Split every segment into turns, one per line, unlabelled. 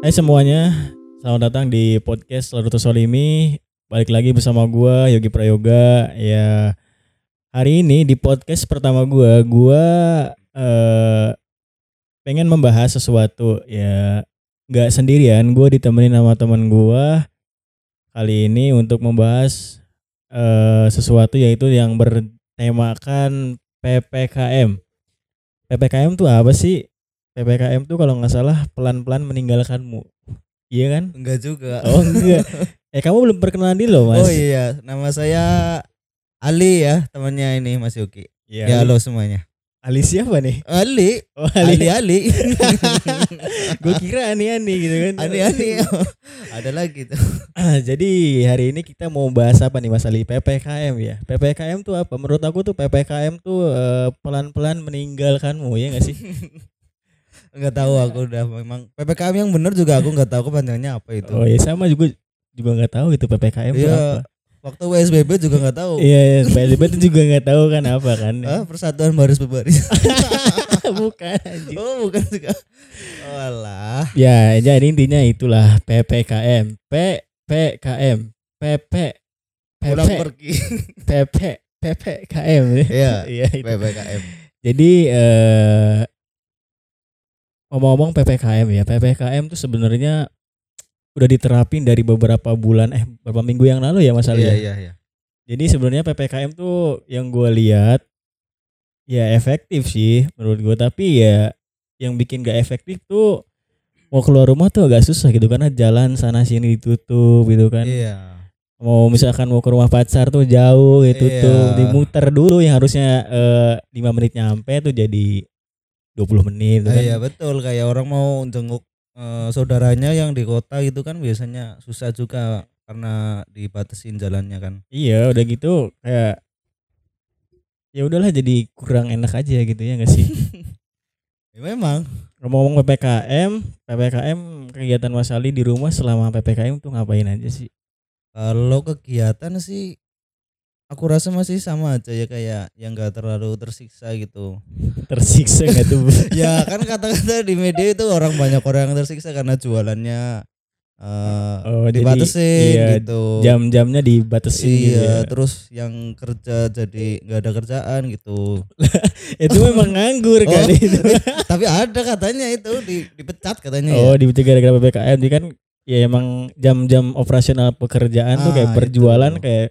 Hai semuanya, selamat datang di podcast Laruto Solimi. Balik lagi bersama gua Yogi Prayoga. Ya, hari ini di podcast pertama gua, gua eh pengen membahas sesuatu ya nggak sendirian, gua ditemenin sama teman gua kali ini untuk membahas eh sesuatu yaitu yang bertemakan PPKM. PPKM tuh apa sih? PPKM tuh kalau nggak salah pelan-pelan meninggalkanmu. Iya kan?
Enggak juga.
Oh enggak. eh kamu belum perkenalan diri loh mas.
Oh iya, nama saya Ali ya, temannya ini Mas Yogi.
Iya.
Ya halo semuanya.
Ali siapa nih?
Ali,
Oh
Ali
Ali.
Ali.
Gue kira ani-ani gitu kan.
Ali Ali. Ada lagi tuh.
Ah, Jadi hari ini kita mau bahas apa nih Mas Ali? PPKM ya. PPKM tuh apa? Menurut aku tuh PPKM tuh eh, pelan-pelan meninggalkanmu ya nggak sih?
Enggak tahu aku udah memang PPKM yang bener juga aku enggak tahu kepanjangannya apa itu.
Oh ya sama juga juga nggak tahu itu PPKM
Iya.
apa.
Waktu WSBB juga enggak tahu.
Iya, iya. PSBB tuh juga nggak tahu kan apa kan.
Ah, persatuan baris berbaris.
Bukan anjing.
oh, bukan juga. Oh, alah.
Ya, jadi intinya itulah PPKM. PPKM. PP
Pulang pergi.
PP PPKM.
Iya,
Iya, itu.
PPKM.
Jadi eh ngomong-ngomong PPKM ya. PPKM tuh sebenarnya udah diterapin dari beberapa bulan eh beberapa minggu yang lalu ya Mas Ali.
Iya,
ya?
iya, iya.
Jadi sebenarnya PPKM tuh yang gue lihat ya efektif sih menurut gue tapi ya yang bikin gak efektif tuh mau keluar rumah tuh agak susah gitu karena jalan sana sini ditutup gitu kan.
Iya.
Mau misalkan mau ke rumah pacar tuh jauh gitu tuh
Iya.
dimuter dulu yang harusnya eh, 5 menit nyampe tuh jadi 20 menit gitu
Ah,
kan.
Iya betul kayak orang mau jenguk eh, saudaranya yang di kota gitu kan biasanya susah juga karena dibatasin jalannya kan.
Iya, udah gitu kayak ya udahlah jadi kurang enak aja gitu ya gak sih?
Ya, memang
Ngomong-ngomong PPKM, PPKM kegiatan Mas Ali di rumah selama PPKM tuh ngapain aja sih?
kalau kegiatan sih aku rasa masih sama aja ya kayak yang gak terlalu tersiksa gitu.
Tersiksa gak tuh?
ya kan kata-kata di media itu orang banyak orang yang tersiksa karena jualannya eh
Oh, jadi,
dibatasin
iya,
gitu.
Jam-jamnya dibatasin
iya,
gitu ya.
terus yang kerja jadi nggak ada kerjaan gitu.
Itu memang nganggur
Oh.
kali itu.
Tapi ada katanya itu di, dipecat katanya
Oh,
ya.
di gara-gara PPKM kan ya emang jam-jam operasional pekerjaan tuh
Ah,
kayak berjualan
itu.
kayak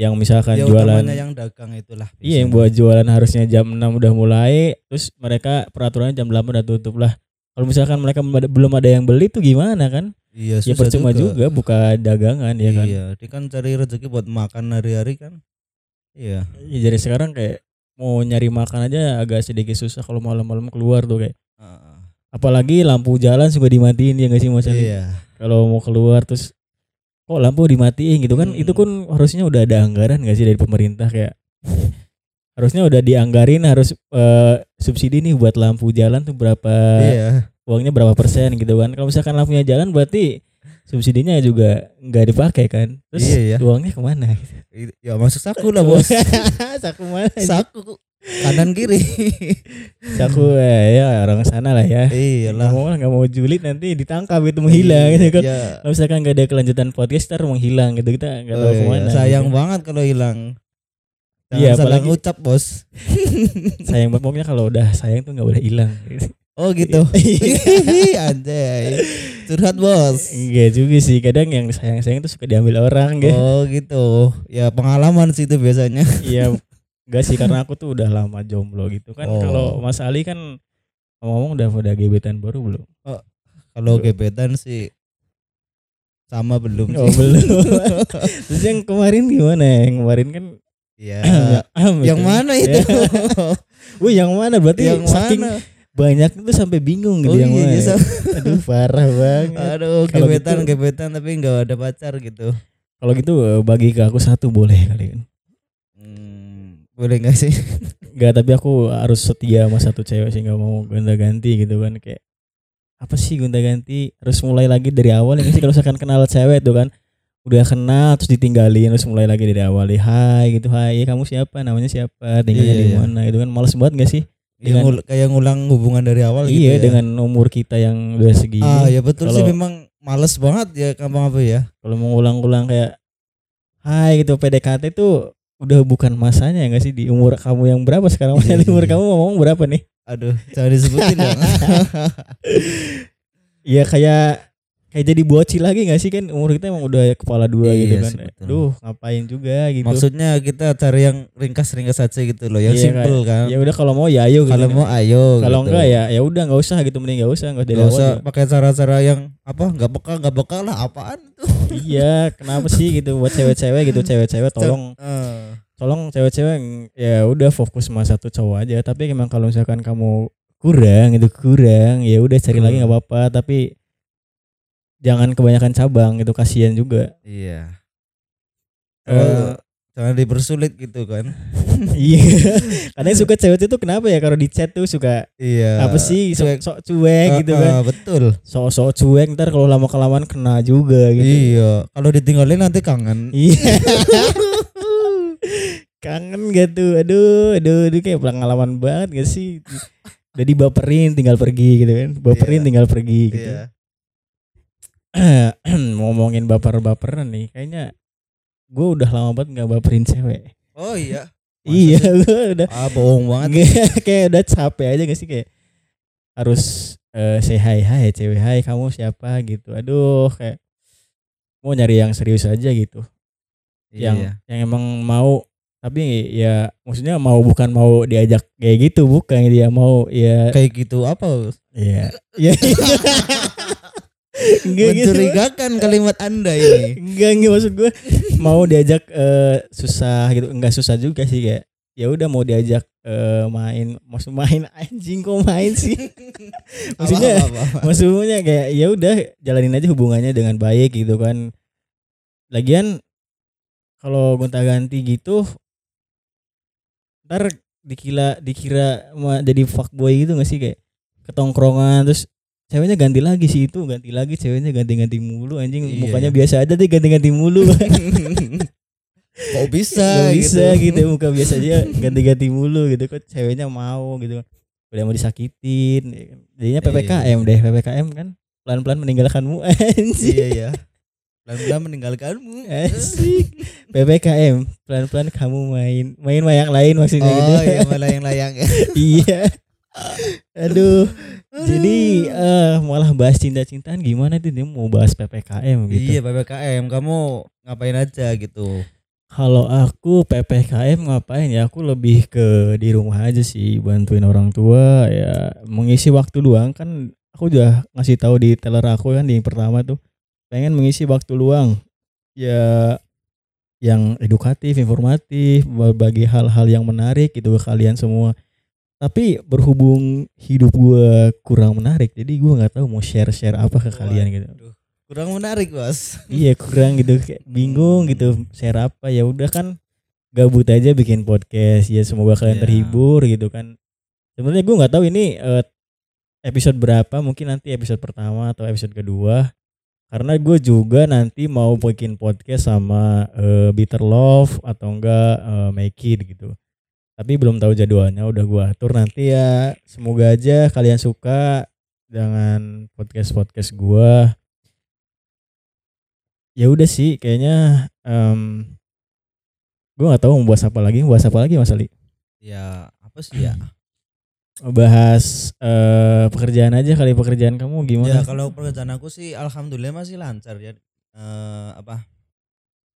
yang misalkan
Ya
jualan
yang dagang itulah.
Iya yang buat jualan harusnya jam 6 udah mulai Terus mereka peraturannya jam 8 udah tutup lah Kalau misalkan mereka belum ada- yang beli tuh gimana kan
Iya,
Ya percuma juga. buka dagangan ya kan
Iya, dia kan cari rezeki buat makan hari-hari kan. Iya.
ya, Jadi sekarang kayak mau nyari makan aja agak sedikit susah kalau malam-malam keluar tuh kayak
Heeh.
Apalagi lampu jalan juga dimatiin ya gak sih Mas?
Iya.
Kalau mau keluar terus kok lampu dimatiin gitu kan
Hmm.
Itu kan harusnya udah ada anggaran gak sih dari pemerintah kayak Harusnya udah dianggarin harus eh, subsidi nih buat lampu jalan tuh berapa
iya.
uangnya berapa persen gitu kan kalau misalkan lampunya jalan berarti subsidinya juga nggak dipakai kan terus
Iya, iya.
uangnya ke mana
I- Ya masuk saku lah, Bos.
saku mana
saku kanan kiri.
saku eh, ya orang sana lah ya
Iyalah.
nggak mau nggak mau julid nanti ditangkap itu menghilang gitu kan
Iya.
kalau misalkan nggak ada kelanjutan podcast ntar menghilang gitu kita nggak tahu
Oh, iya.
ke mana
Sayang
gitu.
banget kalau hilang.
Iya,
salah
apalagi-
ngucap, Bos.
sayang banget pokoknya kalau udah sayang tuh nggak boleh hilang
Oh gitu. Anjay. Curhat, Bos.
enggak juga sih kadang yang sayang sayang tuh suka diambil orang gitu
Oh gitu. Ya pengalaman sih itu biasanya.
Iya, enggak sih karena aku tuh udah lama jomblo gitu kan.
Oh.
Kalau Mas Ali kan ngomong udah pada gebetan baru belum?
Kalau
Belum.
gebetan sih sama belum
Oh,
sih.
belum. Terus yang kemarin gimana? Yang kemarin kan
Iya.
am
yang mana itu?
Ya. Wih, yang mana? Berarti
yang
saking
mana?
banyak itu sampai bingung gitu
Oh
yang
iya,
mana.
iya, sama.
Aduh, parah banget.
Aduh,
Kalau
gebetan,
gitu-
gebetan tapi nggak ada pacar gitu.
Kalau gitu eh, bagi ke aku satu boleh kali kan.
Boleh nggak sih?
Enggak, tapi aku harus setia sama satu cewek sih nggak mau gonta-ganti gitu kan kayak apa sih gonta-ganti harus mulai lagi dari awal ya sih kalau misalkan kenal cewek tuh kan udah kenal terus ditinggalin terus mulai lagi dari awal ya hai gitu hai ya kamu siapa namanya siapa tinggalnya
Iya,
di
iya.
mana gitu kan males banget gak sih
Ya,
Dengan-
ngul- kayak ngulang hubungan dari awal gitu
iya
ya.
dengan umur kita yang udah segini.
Ah ya betul sih
Kalau-
memang males banget ya gampang apa ya.
Kalau mau ulang-ulang kayak Hai gitu PDKT tuh udah bukan masanya nggak sih di umur kamu yang berapa sekarang?
Iya,
di umur
iya.
kamu ngomong berapa nih?
Aduh, jangan disebutin ya.
Iya kayak kayak jadi bocil lagi nggak sih kan umur kita emang udah kepala dua
Iya
gitu kan.
sih, betul.
Duh ngapain juga gitu.
Maksudnya kita cari yang ringkas-ringkas aja gitu loh, yang
Iya,
simple kan.
ya udah kalau mau ya ayo gitu.
Kalau mau ayo.
kalau
gitu.
enggak ya ya udah nggak usah gitu mending nggak usah nggak
usah
juga.
pakai cara-cara yang apa nggak peka nggak peka lah apaan.
Iya kenapa sih gitu buat cewek-cewek gitu cewek-cewek tolong.
Eh,
tolong cewek-cewek ya udah fokus sama satu cowok aja. Tapi emang kalau misalkan kamu kurang itu kurang ya udah cari lagi
Hmm.
nggak apa-apa. Tapi jangan kebanyakan cabang itu kasihan juga.
Iya.
Eh,
Kalau jangan dipersulit gitu kan.
iya kadang suka cewek itu kenapa ya kalau di chat tuh suka
Iya.
apa sih sok
cuek.
sok cuek gitu
Eh,
kan
eh, betul.
sok sok cuek ntar kalau lama kelamaan kena juga gitu
Iya. Kalau ditinggalin nanti kangen.
Iya. Kangen gitu. Aduh, aduh, aduh kayak pengalaman banget gak sih? Udah dibaperin tinggal pergi gitu kan. Baperin
Iya.
tinggal pergi gitu.
Iya.
Ngomongin baper-baperan nih, kayaknya gue udah lama banget nggak baperin cewek.
Oh iya. Masa
iya, gue udah
Ah bohong banget.
Kayak udah capek aja gak sih kayak harus eh, say hi hi cewek hai kamu siapa gitu. Aduh, kayak mau nyari yang serius aja gitu. yang
Iya.
yang emang mau tapi ya maksudnya mau bukan mau diajak kayak gitu bukan dia mau ya
Kayak gitu apa?
ya ya enggak gitu
Mencurigakan kalimat Anda ini.
enggak enggak maksud gue mau diajak eh, susah gitu enggak susah juga sih kayak ya udah mau diajak eh, main maksud main anjing kok main sih maksudnya
Apa, apa, apa.
maksudnya kayak ya udah jalanin aja hubungannya dengan baik gitu kan lagian kalau gonta ganti gitu ntar dikira dikira jadi fuckboy gitu gak sih kayak ketongkrongan terus ceweknya ganti lagi sih itu ganti lagi ceweknya ganti-ganti mulu anjing
Iya,
mukanya
iya.
biasa aja deh ganti-ganti mulu
Kok bisa
Gak bisa
gitu.
gitu. muka biasa aja ganti-ganti mulu gitu kok ceweknya mau gitu udah mau disakitin jadinya
Iya,
ppkm deh ppkm kan pelan-pelan meninggalkanmu anjing
Iya ya. Pelan-pelan meninggalkanmu.
asik ppkm pelan-pelan kamu main main sama yang lain maksudnya gitu
Oh iya malah yang layang ya.
iya aduh jadi eh malah bahas cinta-cintaan gimana tuh dia mau bahas ppkm gitu
Iya PPKM kamu ngapain aja gitu.
Kalau aku PPKM ngapain ya? Aku lebih ke di rumah aja sih, bantuin orang tua ya, mengisi waktu luang kan. Aku udah ngasih tahu di teller aku kan di yang pertama tuh, pengen mengisi waktu luang ya yang edukatif, informatif, berbagi hal-hal yang menarik gitu ke kalian semua. Tapi berhubung hidup gua kurang menarik, jadi gua nggak tahu mau share-share apa ke kalian gitu.
Kurang menarik bos.
iya kurang gitu. Kayak bingung gitu share apa. Ya udah kan gabut aja bikin podcast. Ya semoga kalian
Iya.
terhibur gitu kan. Sebenarnya gue nggak tahu ini eh, episode berapa. Mungkin nanti episode pertama atau episode kedua. Karena gue juga nanti mau bikin podcast sama eh, Bitter Love atau enggak eh, Make It gitu tapi belum tahu jadwalnya udah gue atur nanti ya semoga aja kalian suka dengan podcast podcast gue ya udah sih kayaknya em gue nggak tahu mau bahas apa lagi mau bahas apa lagi mas Ali
Ya apa sih ya?
bahas eh pekerjaan aja kali pekerjaan kamu gimana
Ya kalau pekerjaan aku sih alhamdulillah masih lancar ya. Eh, apa?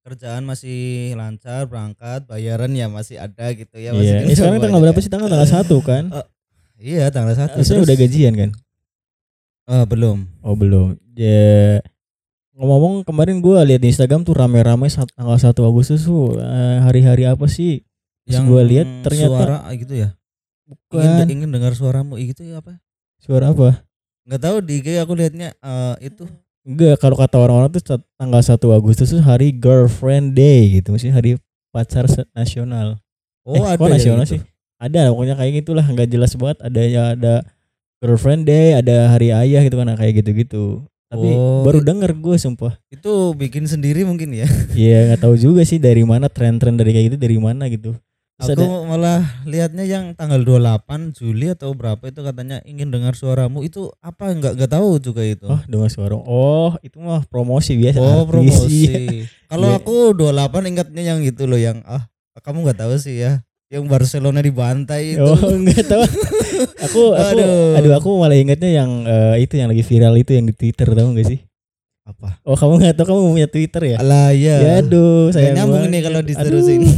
Kerjaan masih lancar, berangkat, bayaran ya masih ada gitu ya. masih
iya
gitu
ini sekarang tanggal
semuanya.
berapa sih tanggal tanggal satu kan
Iya tanggal satu. terus-
udah gajian kan
Eh, belum.
oh belum ya ngomong-ngomong kemarin gue lihat di Instagram tuh rame-rame saat tanggal 1 Agustus tuh eh, hari-hari apa sih Terus gue lihat ternyata
suara gitu ya.
bukan
Ingin, ingin dengar suaramu gitu ya apa?
suara apa
Nggak tahu di IG aku lihatnya eh, itu.
Enggak, kalau kata orang-orang tuh tanggal 1 Agustus tuh hari girlfriend day gitu, maksudnya hari pacar nasional.
Oh
Eh,
ada
nasional
gitu?
sih? Ada, pokoknya kayak gitulah, nggak jelas banget. Ada ya ada girlfriend day, ada hari ayah gitu kan, kayak gitu-gitu. Tapi
Oh,
baru denger gue sumpah.
Itu bikin sendiri mungkin ya.
Iya nggak tahu juga sih dari mana tren-tren dari kayak gitu dari mana gitu.
Aku
Sada-
malah lihatnya yang tanggal 28 Juli atau berapa itu katanya ingin dengar suaramu itu apa nggak nggak tahu juga itu.
Oh, dengar suara. Oh, itu mah promosi biasa.
Oh,
artis.
promosi. Kalau
Iya.
aku 28 ingatnya yang itu loh yang ah kamu nggak tahu sih ya. Yang Barcelona dibantai itu.
Oh, enggak tahu. aku aku
Aduh.
aduh. aku malah ingatnya yang eh, itu yang lagi viral itu yang di Twitter tahu enggak sih?
Apa?
Oh, kamu enggak tahu kamu punya Twitter ya?
Alah ya.
Ya aduh, sayang
nyambung nih kalau
Aduh,
diterusin.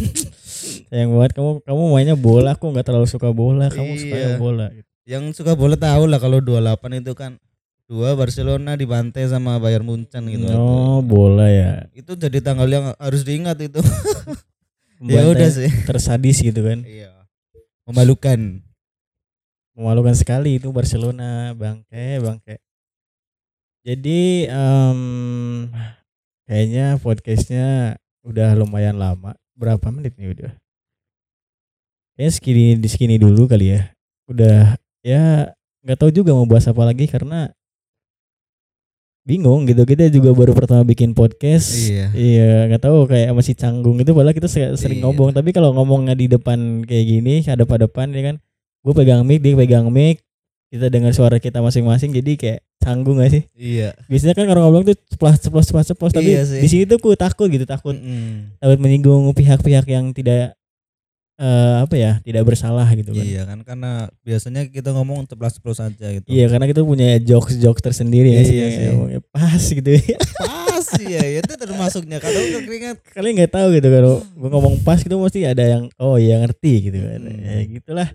sayang banget kamu kamu mainnya bola, aku enggak terlalu suka bola, kamu suka
Iya.
bola.
yang suka bola tahu lah kalau 28 itu kan dua Barcelona dibantai sama Bayern Munchen gitu.
Oh, bola ya.
Itu jadi tanggal yang harus diingat itu. ya udah sih.
Tersadis gitu kan.
Iya. Memalukan.
Memalukan sekali itu Barcelona, bangke, bangke. Jadi em, kayaknya podcastnya udah lumayan lama. Berapa menit nih udah? Kayaknya segini di segini dulu kali ya. Udah ya nggak tahu juga mau bahas apa lagi karena bingung gitu kita juga baru pertama bikin podcast
Iya.
iya nggak tahu kayak masih canggung gitu padahal kita se- sering
Iya.
ngomong tapi kalau ngomongnya di depan kayak gini hadap hadapan ya kan gue pegang mic dia pegang mic kita dengar suara kita masing-masing jadi kayak canggung gak sih
Iya.
biasanya kan orang ngomong tuh ceplos ceplos ceplos ceplos tapi
Iya sih.
di sini tuh gue takut gitu takut
Mm-mm.
takut menyinggung pihak-pihak yang tidak eh, apa ya tidak bersalah gitu kan
Iya kan karena biasanya kita ngomong ceplas-ceplos saja gitu.
Iya karena kita punya jokes jokes tersendiri ya sih,
Iya sih.
ngomongnya pas gitu
Pas ya, itu termasuknya kalau keringat.
kalian nggak tahu gitu kalau gue ngomong pas gitu mesti ada yang oh iya ngerti gitu kan
Hmm.
ya gitulah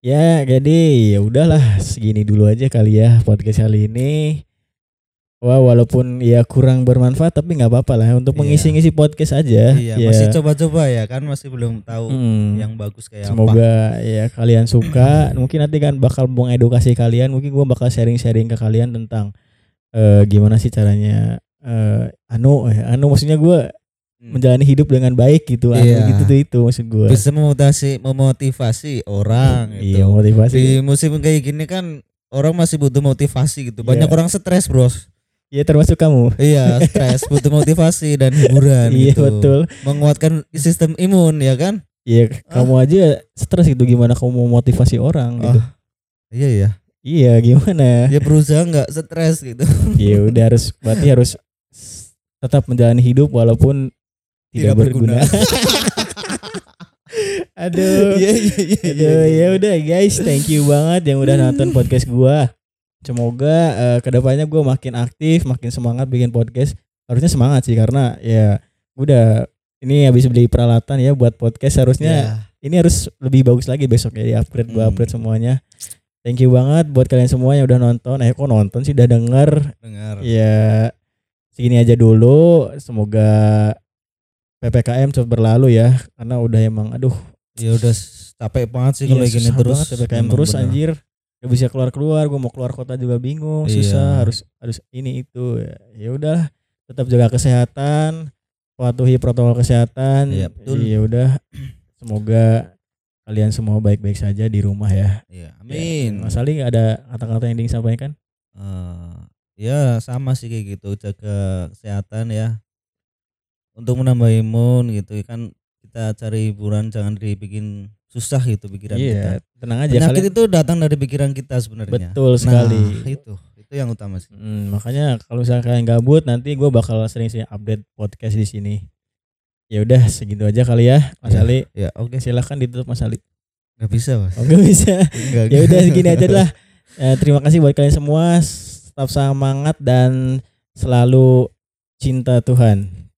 ya jadi ya udahlah segini dulu aja kali ya podcast kali ini wah walaupun ya kurang bermanfaat tapi nggak apa-apa lah untuk
Iya.
mengisi-ngisi podcast aja
Iya,
ya
masih coba-coba ya kan masih belum tahu
Hmm.
yang bagus kayak apa.
Semoga ya kalian suka. mungkin nanti kan bakal mengedukasi kalian. Mungkin gua bakal sharing-sharing ke kalian tentang eh, gimana sih caranya eh, anu eh, anu maksudnya gua
Hmm.
menjalani hidup dengan baik gitu. Anu
Iya.
gitu tuh itu maksud gua.
Bisa memotivasi memotivasi orang gitu.
Iya, motivasi.
Di musim kayak gini kan orang masih butuh motivasi gitu. Banyak
Iya.
orang stres, Bros.
Iya termasuk kamu.
Iya, stres, butuh motivasi dan hiburan
Iya
gitu.
betul.
Menguatkan sistem imun ya kan?
Iya, kamu aja stres gitu gimana kamu mau motivasi orang gitu.
Ah. Iya ya.
Iya, gimana?
Dia berusaha nggak stres gitu.
Iya, udah harus berarti harus tetap menjalani hidup walaupun tidak,
Tidak berguna.
berguna. Aduh.
Iya iya iya. iya,
Aduh,
iya.
ya udah guys, thank you banget yang udah nonton podcast gua. Semoga eh, ke depannya gua makin aktif, makin semangat bikin podcast. Harusnya semangat sih karena ya udah ini habis beli peralatan ya buat podcast harusnya
Iya.
ini harus lebih bagus lagi besok ya di upgrade gua
Hmm.
upgrade semuanya. Thank you banget buat kalian semua yang udah nonton. Eh kok nonton sih udah denger.
dengar.
Ya segini aja dulu. Semoga PPKM cepat berlalu ya karena udah emang aduh
Ya udah capek banget sih kalau
Iya,
gini terus.
banget PPKM terus
bener.
anjir gak bisa keluar keluar gue mau keluar kota juga bingung
Iya.
susah harus harus ini itu ya udah tetap jaga kesehatan patuhi protokol kesehatan
Iya, betul.
ya udah semoga kalian semua baik-baik saja di rumah ya
Iya, amin.
Mas Ali ada kata-kata yang ingin disampaikan
Eh, ya sama sih kayak gitu jaga kesehatan ya untuk menambah imun gitu kan kita cari hiburan jangan dibikin susah gitu pikiran kita
iya tenang aja
penyakit
kalian
itu datang dari pikiran kita sebenarnya
betul sekali
nah, itu itu yang utama sih
Hmm, makanya kalau misalnya kalian gabut nanti gue bakal sering-sering update podcast di sini ya udah segitu aja kali ya Mas
Iya.
Ali
ya oke
silahkan ditutup Mas Ali
nggak bisa mas
Oh nggak bisa. Ya udah segini aja lah. Eh, terima kasih buat kalian semua. Tetap semangat dan selalu cinta Tuhan.